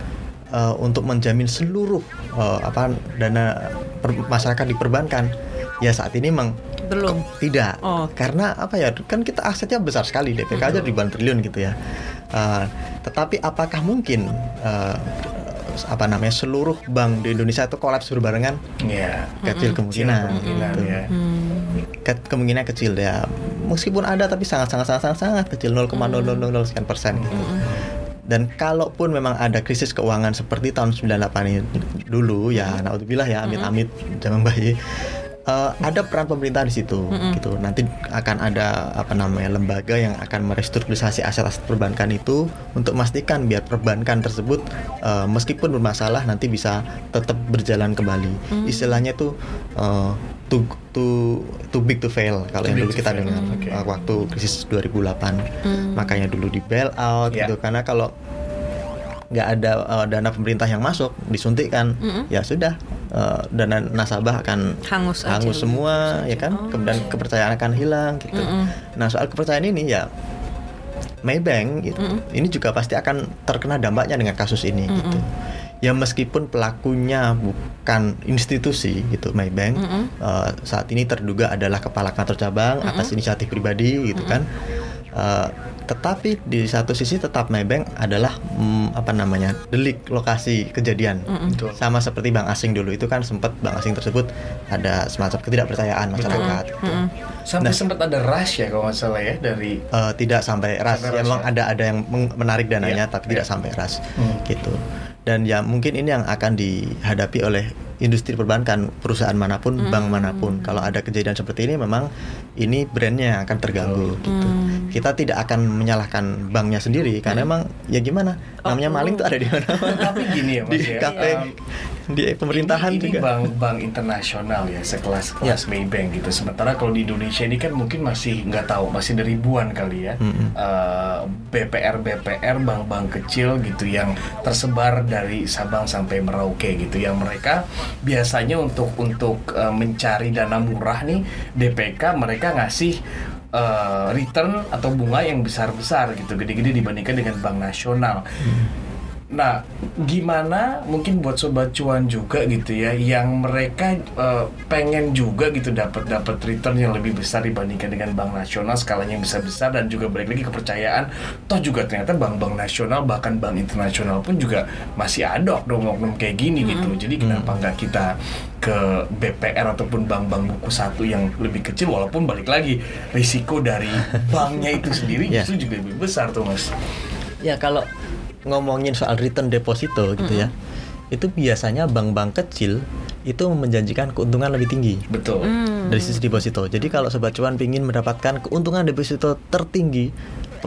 eh, untuk menjamin seluruh eh, apa dana per- masyarakat di perbankan, ya saat ini memang Belum. tidak. Oh. Karena apa ya? Kan kita asetnya besar sekali, DPK aja ribuan triliun gitu ya. Eh, tetapi apakah mungkin eh, apa namanya seluruh bank di Indonesia itu kolaps berbarengan? Iya. Kecil kemungkinan. Kemungkinan gitu ya. Ke- kemungkinan kecil ya meskipun ada tapi sangat sangat sangat sangat, sangat kecil 0,0000 sekian persen gitu. Dan kalaupun memang ada krisis keuangan seperti tahun 98 ini dulu ya naudzubillah ya amit-amit zaman bayi eh, ada peran pemerintah di situ gitu. Nanti akan ada apa namanya lembaga yang akan merestrukturisasi aset-aset perbankan itu untuk memastikan biar perbankan tersebut eh, meskipun bermasalah nanti bisa tetap berjalan kembali. Istilahnya tuh eh, too too too big to fail kalau yang dulu kita fail, dengar oke. eh, waktu krisis 2008. Makanya dulu di bail out Ya. gitu karena kalau nggak ada eh, dana pemerintah yang masuk disuntikkan ya sudah eh, dana nasabah akan Hangus aja. hangus semua ya kan? Oh. kemudian kepercayaan akan hilang gitu. Nah soal kepercayaan ini ya Maybank gitu, ini juga pasti akan terkena dampaknya dengan kasus ini gitu. Ya meskipun pelakunya bukan institusi gitu Maybank eh, saat ini terduga adalah kepala kantor cabang atas inisiatif pribadi gitu kan. Eh, tetapi di satu sisi tetap Maybank adalah mm, apa namanya delik lokasi kejadian Betul. sama seperti bank asing dulu itu kan sempat bank asing tersebut ada semacam ketidakpercayaan masyarakat gitu. Sampai Nah. sempat ada rush ya kalau nggak salah ya dari Eh, tidak sampai ras Sampai ya, memang ya. ada ada yang menarik dananya Iya, tapi iya. tidak sampai ras Hmm. gitu dan ya mungkin ini yang akan dihadapi oleh industri perbankan perusahaan mana pun bank mana pun. Kalau ada kejadian seperti ini memang ini brandnya yang akan terganggu gitu. Kita tidak akan menyalahkan banknya sendiri karena emang ya gimana? Namanya maling tuh ada di mana? Tapi gini ya, Mas, di ya. kafe Um, di pemerintahan ini, ini juga bank-bank internasional ya sekelas kelas Maybank gitu. Sementara kalau di Indonesia ini kan mungkin masih nggak tahu masih ada ribuan kali ya. Mm-mm. Eh, BPR BPR bank-bank kecil gitu yang tersebar dari Sabang sampai Merauke gitu. Yang mereka biasanya untuk untuk eh, mencari dana murah nih DPK mereka ngasih eh, return atau bunga yang besar-besar gitu gede-gede dibandingkan dengan bank nasional. Nah, gimana mungkin buat sobat cuan juga gitu ya, yang mereka eh, pengen juga gitu dapat dapat return yang lebih besar dibandingkan dengan bank nasional skalanya yang besar besar dan juga balik lagi kepercayaan. Toh juga ternyata bank-bank nasional bahkan bank internasional pun juga masih ada oknum-oknum kayak gini gitu. Jadi kenapa nggak kita ke BPR ataupun bank-bank buku satu yang lebih kecil walaupun balik lagi risiko dari banknya itu sendiri Ya. justru juga lebih besar tuh mas. Ya kalau ngomongin soal return deposito gitu ya, itu biasanya bank-bank kecil itu menjanjikan keuntungan lebih tinggi Betul. dari sisi deposito. Jadi kalau sobat cuan ingin mendapatkan keuntungan deposito tertinggi,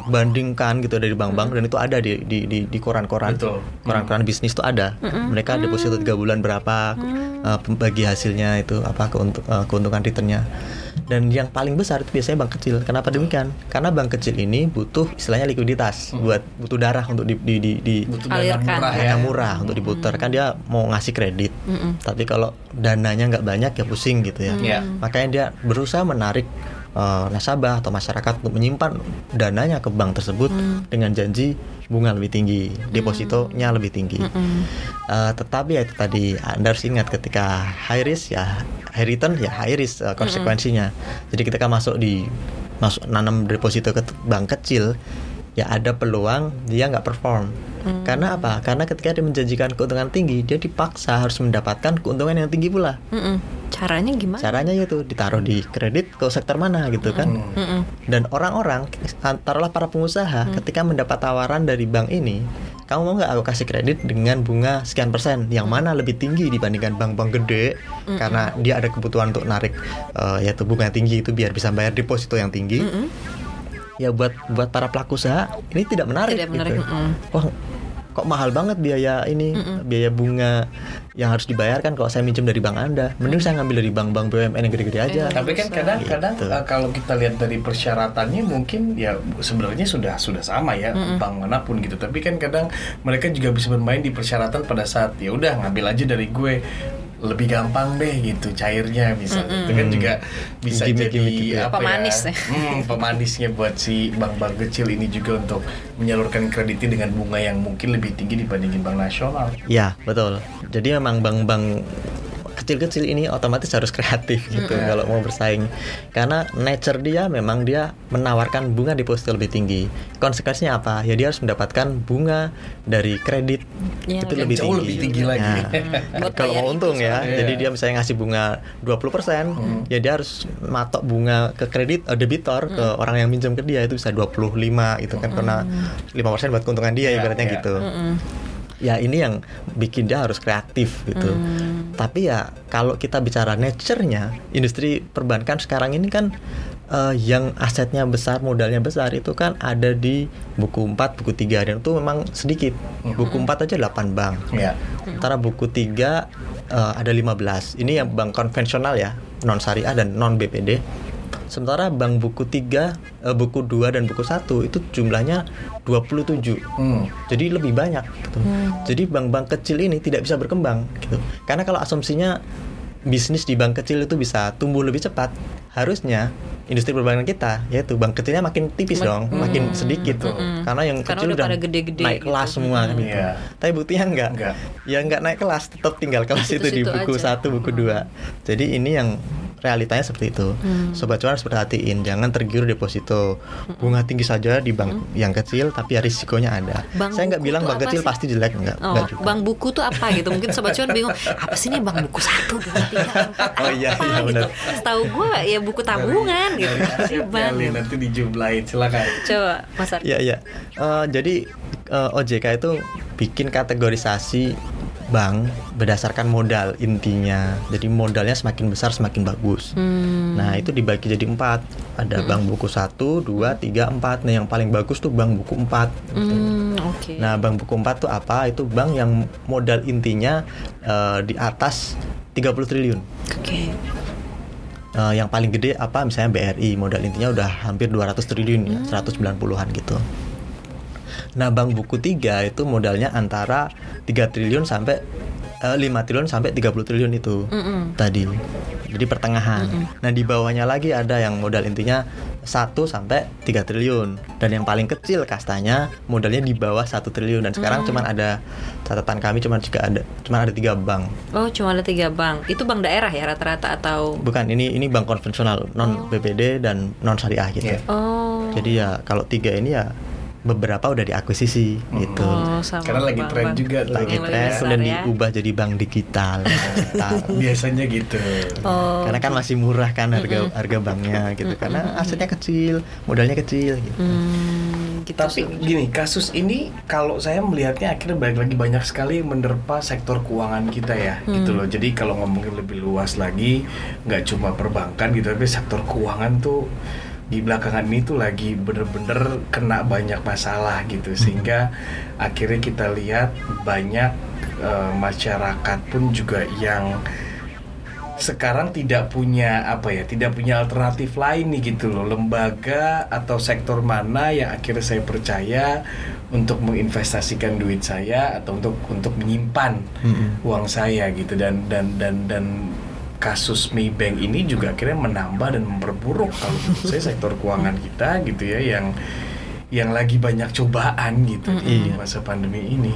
bandingkan gitu dari bank-bank dan itu ada di di di, di koran-koran. Betul. Koran-koran bisnis itu ada. Mereka deposito tiga bulan berapa, eh, bagi hasilnya itu apa keuntung, eh, keuntungan returnnya. Dan yang paling besar itu biasanya bank kecil. Kenapa demikian? Karena bank kecil ini butuh istilahnya likuiditas, buat butuh darah untuk di di di, di- butuh Alirkan. murah ya. dana murah untuk diputar kan dia mau ngasih kredit tapi kalau dananya nggak banyak ya pusing gitu ya Iya. makanya dia berusaha menarik eh, nasabah atau masyarakat untuk menyimpan dananya ke bank tersebut dengan janji bunga lebih tinggi depositonya lebih tinggi. Eh, tetapi ya itu tadi anda harus ingat ketika high risk ya high return ya high risk eh, konsekuensinya. Jadi ketika masuk di masuk nanam deposito ke bank kecil ya ada peluang dia nggak perform. Karena apa? Karena ketika dia menjanjikan keuntungan tinggi dia dipaksa harus mendapatkan keuntungan yang tinggi pula. Mm-mm. Caranya gimana? caranya yaitu ditaruh di kredit ke sektor mana gitu kan. Mm-mm. dan orang-orang taruhlah para pengusaha ketika mendapat tawaran dari bank ini kamu mau nggak aku kasih kredit dengan bunga sekian persen? Yang mana lebih tinggi dibandingkan bank-bank gede? Karena dia ada kebutuhan untuk narik eh, yaitu bunga tinggi itu biar bisa bayar deposito yang tinggi ya buat buat para pelaku usaha ini tidak menarik Tidak menarik, gitu. mm-mm. wah kok mahal banget biaya ini biaya bunga yang harus dibayarkan kalau saya minjem dari bank anda mending saya ngambil dari bank-bank BUMN yang gede-gede aja Tapi kan kadang-kadang Gitu. uh, kalau kita lihat dari persyaratannya mungkin ya sebenarnya sudah sudah sama ya bank mana pun gitu. Tapi kan kadang mereka juga bisa bermain di persyaratan pada saat ya udah ngambil aja dari gue lebih gampang deh gitu cairnya misalnya itu kan juga bisa Gimmick-gimmick jadi gitu ya. apa Pemanis ya ya. hmm, pemanisnya buat si bank-bank kecil ini juga untuk menyalurkan kreditnya dengan bunga yang mungkin lebih tinggi dibandingin bank nasional Ya betul. Jadi memang bank-bank kecil-kecil ini otomatis harus kreatif gitu kalau mau bersaing. Karena nature dia memang dia menawarkan bunga deposito lebih tinggi. Konsekuensinya apa? Ya dia harus mendapatkan bunga dari kredit Yang itu lebih- jauh tinggi. lebih tinggi lagi. Nah, kalau mau untung ya, soalnya. jadi Iya. dia misalnya ngasih bunga 20%, ya dia harus matok bunga ke kredit eh, debitor ke orang yang minjem ke dia itu bisa 25 gitu kan karena 5% buat keuntungan dia Iya, ibaratnya iya. gitu ya ini yang bikin dia harus kreatif gitu. Tapi ya kalau kita bicara nature-nya, industri perbankan sekarang ini kan eh, yang asetnya besar, modalnya besar itu kan ada di buku 4, buku 3 dan itu memang sedikit. Buku 4 aja 8 bank. ya Sementara buku 3 eh, ada 15. Ini yang bank konvensional ya, non syariah dan non BPD. Sementara bank buku 3, eh, buku 2 dan buku 1 itu jumlahnya 27. Hmm. Jadi lebih banyak gitu. Jadi bank-bank kecil ini tidak bisa berkembang gitu. Karena kalau asumsinya bisnis di bank kecil itu bisa tumbuh lebih cepat, harusnya industri perbankan kita yaitu bank kecilnya makin tipis dong, makin sedikit tuh. Karena yang Karena kecil udah udah pada gede-gede naik gitu. kelas semua kan gitu. Iya. Tapi buktinya enggak. Enggak. Ya enggak naik kelas, tetap tinggal kelas itu di Situ-situ buku aja. satu, buku dua. Jadi ini yang realitanya seperti itu. Sobat cuan harus perhatiin, jangan tergiur deposito. Bunga tinggi saja di bank yang kecil, tapi ya risikonya ada. Bank Saya nggak bilang bank kecil sih? pasti jelek, enggak, Oh, juga. bank buku tuh apa gitu? Mungkin sobat cuan bingung, apa sih ini bank buku satu, dua, tiga, empat, Oh iya, apa iya, gitu. benar. Setahu gue ya buku tabungan gitu. Sih bank. Kali nanti dijumlahin silakan Coba Mas Ardi. Iya iya. Eh, jadi eh, OJK itu bikin kategorisasi bank berdasarkan modal intinya. Jadi modalnya semakin besar semakin bagus. Hmm. Nah itu dibagi jadi empat. Ada bank buku satu, dua, tiga, empat. Nah yang paling bagus tuh bank buku empat. Hmm, oke. Nah bank buku empat tuh apa? Itu bank yang modal intinya eh, di atas 30 triliun. Oke. Eh, yang paling gede apa misalnya BRI modal intinya udah hampir 200 triliun ya 190-an gitu. Nah, bank buku 3 itu modalnya antara 3 triliun sampai eh, 5 triliun sampai 30 triliun itu Mm-mm. tadi. Jadi pertengahan. Nah, di bawahnya lagi ada yang modal intinya 1 sampai 3 triliun dan yang paling kecil kastanya modalnya di bawah 1 triliun dan sekarang cuman ada catatan kami cuman juga ada cuman ada tiga bank. Oh, cuma ada tiga bank. Itu bank daerah ya rata-rata atau? Bukan, ini ini bank konvensional non BPD dan non syariah gitu. Iya. Oh. Jadi ya kalau tiga ini ya beberapa udah diakuisisi gitu. Oh, sama Karena lagi tren juga tuh. Lagi tren kemudian ya. diubah jadi bank digital. digital. biasanya gitu Oh. Karena kan masih murah kan harga harga banknya gitu. Karena asetnya kecil, modalnya kecil gitu. Hmm, gitu. Tapi gini, kasus ini kalau saya melihatnya akhirnya balik lagi banyak sekali menerpa sektor keuangan kita ya, gitu loh. Jadi kalau ngomongin lebih luas lagi, nggak cuma perbankan gitu, tapi sektor keuangan tuh di belakangan ini tuh lagi bener-bener kena banyak masalah gitu, sehingga akhirnya kita lihat banyak eh, masyarakat pun juga yang sekarang tidak punya apa ya tidak punya alternatif lain nih gitu loh. Lembaga atau sektor mana yang akhirnya saya percaya untuk menginvestasikan duit saya atau untuk untuk menyimpan Mm-mm. uang saya gitu. Dan dan dan dan kasus Maybank ini juga akhirnya menambah dan memperburuk kalau menurut saya sektor keuangan kita gitu ya yang yang lagi banyak cobaan gitu di masa pandemi ini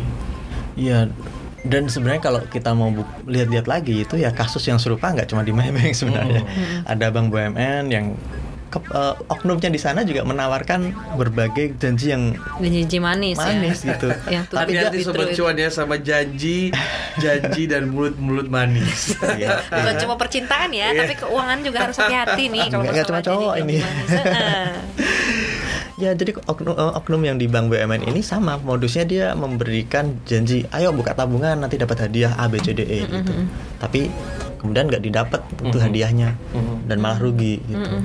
Iya. Dan sebenarnya kalau kita mau lihat-lihat lagi itu ya kasus yang serupa nggak cuma di Maybank sebenarnya. Ada bank BUMN yang ke- eh, oknumnya di sana juga menawarkan berbagai janji yang janji manis, manis ya. gitu. Tapi tidak sobat cuan ya sama janji, janji dan mulut-mulut manis. Iya, Bukan iya. cuma percintaan ya, tapi keuangan juga harus hati-hati nih kalau Nggak- cuma cowok ini. Ya jadi oknum, eh, oknum yang di bank BUMN ini sama modusnya dia memberikan janji, ayo buka tabungan nanti dapat hadiah A B C D E gitu. Tapi kemudian nggak didapat itu Mhm. hadiahnya Mhm. dan malah rugi gitu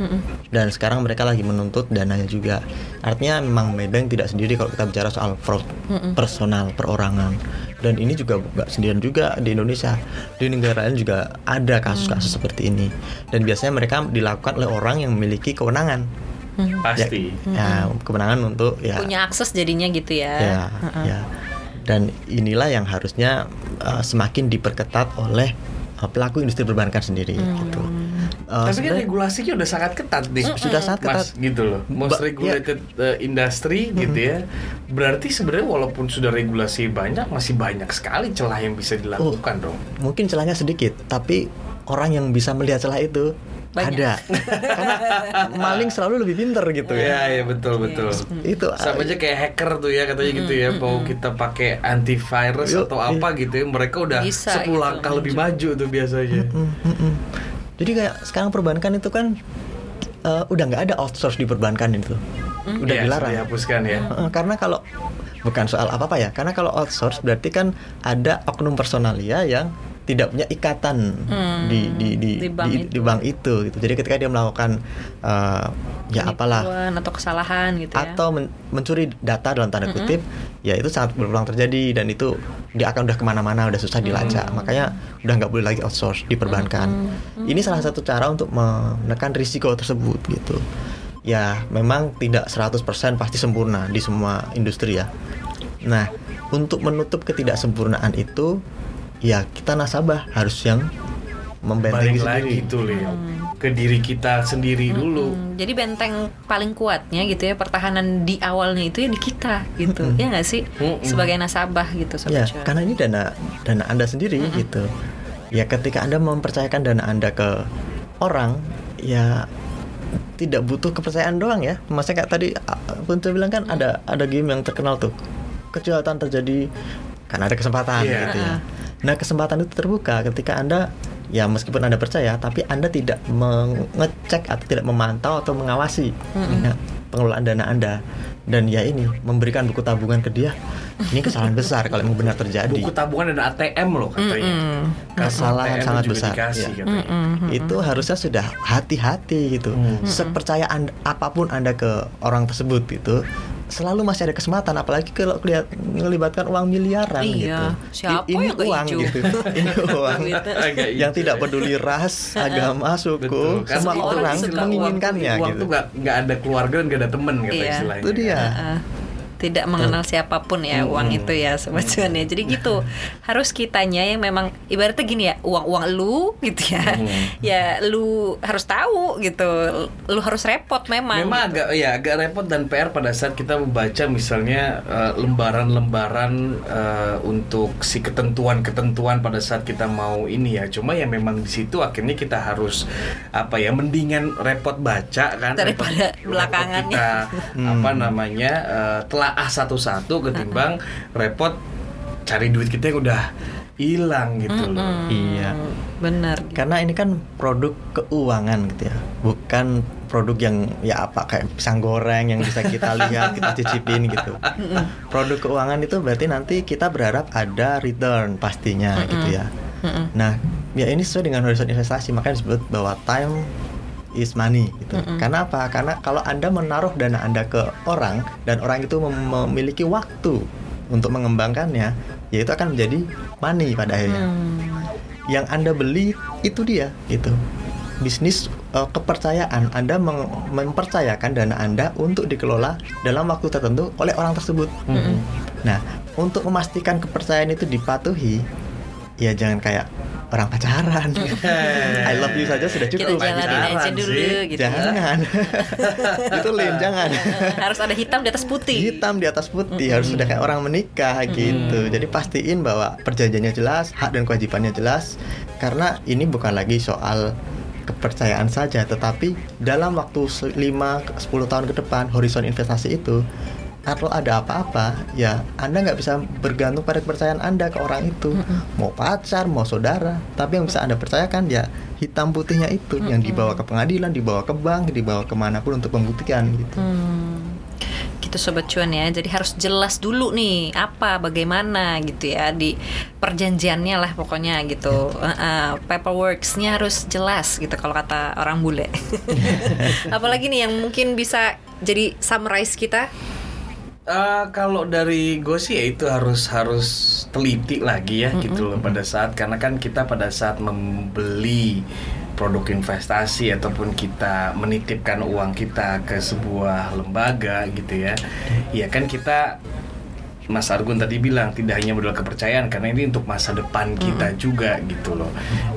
dan sekarang mereka lagi menuntut dananya juga artinya memang Maybank tidak sendiri kalau kita bicara soal fraud personal perorangan dan ini juga nggak sendirian juga di Indonesia di negara lain juga ada kasus-kasus seperti ini dan biasanya mereka dilakukan oleh orang yang memiliki kewenangan Pasti. ya kewenangan untuk ya punya akses jadinya gitu ya. ya, Heeh. ya. dan inilah yang harusnya uh, semakin diperketat oleh uh, pelaku industri perbankan sendiri Hmm. gitu. Uh, Tapi kan sebenarnya- regulasinya udah sangat ketat nih. Sudah sangat ketat. Mas, gitu loh. Most Ba- regulated uh, industry gitu ya. Berarti sebenarnya walaupun sudah regulasi banyak masih banyak sekali celah yang bisa dilakukan dong. mungkin celahnya sedikit, tapi orang yang bisa melihat celah itu Banyak. ada. Karena maling selalu lebih pinter gitu ya. Iya, iya betul betul. Itu Sama aja kayak hacker tuh ya katanya gitu ya, mau kita pakai antivirus Yuk, atau iya. apa gitu ya, mereka udah Bisa 10 gitu, langkah lebih maju tuh biasanya. Mm, mm, mm. Jadi kayak sekarang perbankan itu kan uh, udah nggak ada outsource di perbankan itu. Udah Iya, dilarang. dihapuskan ya. Heeh, karena kalau bukan soal apa-apa ya, karena kalau outsource berarti kan ada oknum personalia yang tidak punya ikatan Hmm, di di di di bank di, itu. di bank itu gitu. Jadi ketika dia melakukan eh, ya apalah atau kesalahan gitu ya. atau men- mencuri data dalam tanda kutip, ya itu sangat berulang terjadi dan itu dia akan udah ke mana-mana, udah susah dilacak. Makanya udah nggak boleh lagi outsource di perbankan. Ini salah satu cara untuk menekan risiko tersebut gitu. Ya memang tidak 100% pasti sempurna di semua industri ya. Nah untuk menutup ketidaksempurnaan itu, ya kita nasabah harus yang membentengi lagi sendiri. tuh Leo. Ke diri kita sendiri dulu. Hmm, jadi benteng paling kuatnya gitu ya pertahanan di awalnya itu ya di kita gitu ya nggak sih Mm-mm. sebagai nasabah gitu Ya, sobat cuan. karena ini dana dana Anda sendiri gitu. Ya ketika Anda mempercayakan dana Anda ke orang, ya tidak butuh kepercayaan doang ya. Maksudnya kayak tadi Punca bilang kan ada ada game yang terkenal tuh. Kejahatan terjadi karena ada kesempatan Iya. gitu ya. Nah, kesempatan itu terbuka ketika Anda ya meskipun Anda percaya tapi Anda tidak mengecek atau tidak memantau atau mengawasi ya, pengelolaan dana Anda. Dan ya ini memberikan buku tabungan ke dia. Ini kesalahan besar kalau memang benar terjadi. Buku tabungan dan ATM loh katanya. Kesalahan ATM sangat besar, Dikasih, ya. itu harusnya sudah hati-hati gitu. Hmm. Sepercaya anda, apa pun anda ke orang tersebut gitu, selalu masih ada kesempatan. Apalagi kalau kelihat ngelibatkan uang miliaran Iya, gitu. siapa ini yang nggak uang hijau? gitu. ini uang Gitu. Yang tidak peduli ras, agama, suku, Betul. Karena semua orang menginginkannya uang, tuh- Uang gitu. tuh nggak nggak ada keluarga dan nggak ada temen kata Iya. istilahnya. Itu dia. Heeh. Tidak mengenal siapa pun ya uang itu ya sobat cuan ya jadi gitu harus kitanya yang memang ibaratnya gini ya uang uang lu gitu ya. Ya lu harus tahu gitu lu harus repot memang Memang gitu. agak ya agak repot dan PR pada saat kita membaca misalnya eh, lembaran-lembaran eh, untuk si ketentuan-ketentuan pada saat kita mau ini ya. Cuma ya memang di situ akhirnya kita harus apa ya mendingan repot baca kan Daripada belakangannya. kita apa namanya eh, telaah satu-satu ketimbang repot cari duit kita yang udah hilang gitu loh. Iya. benar gitu. Karena ini kan produk keuangan gitu ya, bukan produk yang ya apa kayak pisang goreng yang bisa kita lihat, kita cicipin gitu. Produk keuangan itu berarti nanti kita berharap ada return pastinya gitu ya. Nah, ya ini sesuai dengan horizon investasi, makanya disebut bahwa time is money gitu. Karena apa? Karena kalau Anda menaruh dana Anda ke orang dan orang itu mem- memiliki waktu untuk mengembangkannya, ya itu akan menjadi money pada akhirnya yang Anda beli itu dia gitu. Bisnis eh, kepercayaan Anda mempercayakan dana Anda untuk dikelola dalam waktu tertentu oleh orang tersebut. Nah, untuk memastikan kepercayaan itu dipatuhi, ya jangan kayak orang pacaran. I love you saja sudah kita cukup. jalanin aja dulu sih. gitu Jangan. itu lain jangan. harus ada hitam di atas putih Hitam di atas putih harus sudah kayak orang menikah gitu. Jadi pastiin bahwa perjanjiannya jelas, hak dan kewajibannya jelas. Karena ini bukan lagi soal kepercayaan saja, tetapi dalam waktu 5 10 tahun ke depan horizon investasi itu kalau ada apa-apa, ya Anda nggak bisa bergantung pada kepercayaan Anda ke orang itu, mau pacar, mau saudara, tapi yang bisa Anda percayakan ya hitam putihnya itu, yang dibawa ke pengadilan, dibawa ke bank, dibawa ke mana pun untuk membuktikan gitu. Gitu gitu sobat cuan ya. Jadi harus jelas dulu nih apa bagaimana gitu ya di perjanjiannya lah pokoknya gitu. Uh, uh, paperworksnya harus jelas gitu kalau kata orang bule. Apalagi nih yang mungkin bisa jadi summarize kita Uh, kalau dari gue sih ya itu harus harus teliti lagi ya gitu loh pada saat karena kan kita pada saat membeli produk investasi ataupun kita menitipkan uang kita ke sebuah lembaga gitu ya ya kan kita Mas Argun tadi bilang tidak hanya modal kepercayaan karena ini untuk masa depan kita juga gitu loh.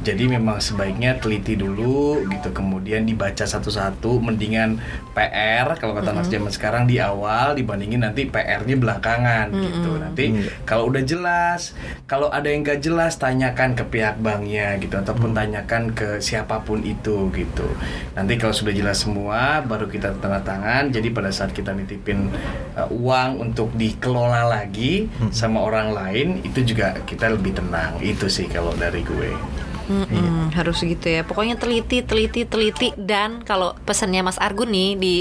Jadi memang sebaiknya teliti dulu gitu kemudian dibaca satu-satu mendingan PR kalau kata anak zaman sekarang di awal dibandingin nanti PR-nya belakangan gitu. Nanti kalau udah jelas, kalau ada yang gak jelas tanyakan ke pihak banknya gitu ataupun tanyakan ke siapa pun itu gitu. Nanti kalau sudah jelas semua baru kita tanda tangan. Jadi pada saat kita nitipin uh, uang untuk dikelola lagi sama orang lain itu juga kita lebih tenang. Itu sih kalau dari gue. Mm-mm, harus gitu ya. Pokoknya teliti, teliti, teliti. Dan kalau pesannya Mas Argun nih di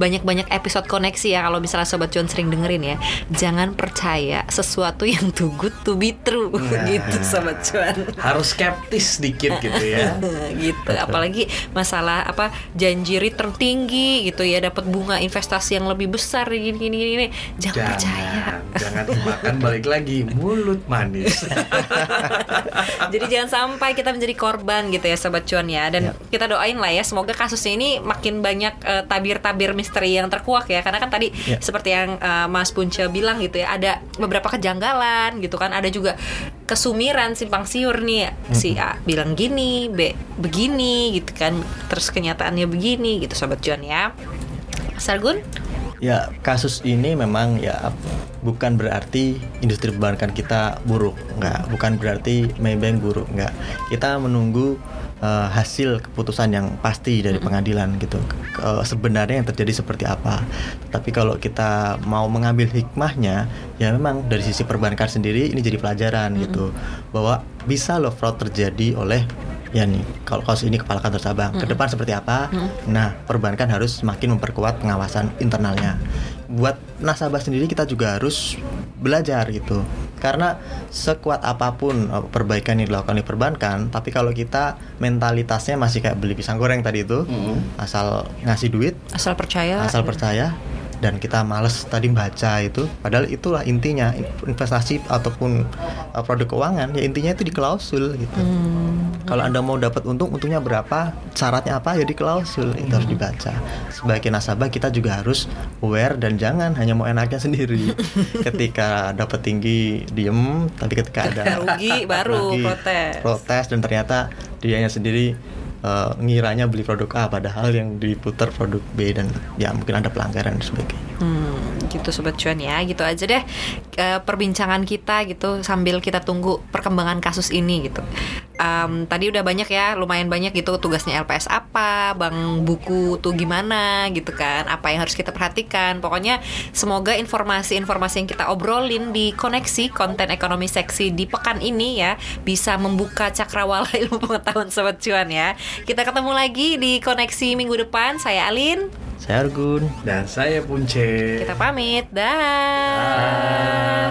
banyak-banyak episode koneksi ya kalau misalnya sobat cuan sering dengerin ya, jangan percaya sesuatu yang too good to be true. Gitu sobat cuan. Harus skeptis sedikit gitu ya. gitu. Apalagi masalah apa janji return tinggi gitu ya. Dapat bunga investasi yang lebih besar gini gini gini jangan, percaya. Jangan, jangan. Makan balik lagi. Mulut manis. jadi jangan sampai kita menjadi korban gitu ya sobat cuan ya. Dan kita doain lah ya semoga kasusnya ini makin banyak eh, tabir-tabir misteri yang terkuak ya. Karena kan tadi Ya. seperti yang eh, Mas Punca bilang gitu ya ada beberapa kejanggalan gitu kan. Ada juga kesumiran simpang siur nih. Si A bilang gini B begini gitu kan. Terus kenyataannya begini gitu sobat cuan ya. Sargun Ya, kasus ini memang ya bukan berarti industri perbankan kita buruk, enggak. Bukan berarti Maybank buruk, enggak. Kita menunggu eh, hasil keputusan yang pasti dari pengadilan gitu. Ke- sebenarnya yang terjadi seperti apa. Tapi kalau kita mau mengambil hikmahnya, ya memang dari sisi perbankan sendiri ini jadi pelajaran gitu. Bahwa bisa loh fraud terjadi oleh ya nih kalau kasus ini kepala kantor cabang ke depan seperti apa? Nah perbankan harus semakin memperkuat pengawasan internalnya. Buat nasabah sendiri kita juga harus belajar gitu. Karena sekuat apa pun uh, perbaikan yang dilakukan oleh perbankan tapi kalau kita mentalitasnya masih kayak beli pisang goreng tadi itu asal ngasih duit asal percaya. asal percaya dan kita males tadi baca itu. Padahal itulah intinya investasi ataupun uh, produk keuangan ya intinya itu di klausul gitu. Kalau anda mau dapat untung untungnya berapa syaratnya apa ya di klausul. Itu harus dibaca. Sebagai nasabah kita juga harus aware dan jangan hanya mau enaknya sendiri. Ketika dapat tinggi diem. Tapi ketika ada rugi baru rugi, protes. protes dan ternyata dianya sendiri eh, ngiranya beli produk A padahal yang diputar produk B dan ya mungkin ada pelanggaran dan sebagainya. Hmm, gitu sobat cuan ya, gitu aja deh eh, perbincangan kita gitu sambil kita tunggu perkembangan kasus ini gitu. Em, tadi udah banyak ya, lumayan banyak gitu tugasnya LPS apa, bank buku tuh gimana gitu kan, apa yang harus kita perhatikan. Pokoknya semoga informasi-informasi yang kita obrolin di koneksi konten ekonomi seksi di pekan ini ya bisa membuka cakrawala ilmu pengetahuan sobat cuan ya. Kita ketemu lagi di koneksi minggu depan. Saya Alin. Saya Argun. Dan saya Punce. Kita pamit. Dah. Ah.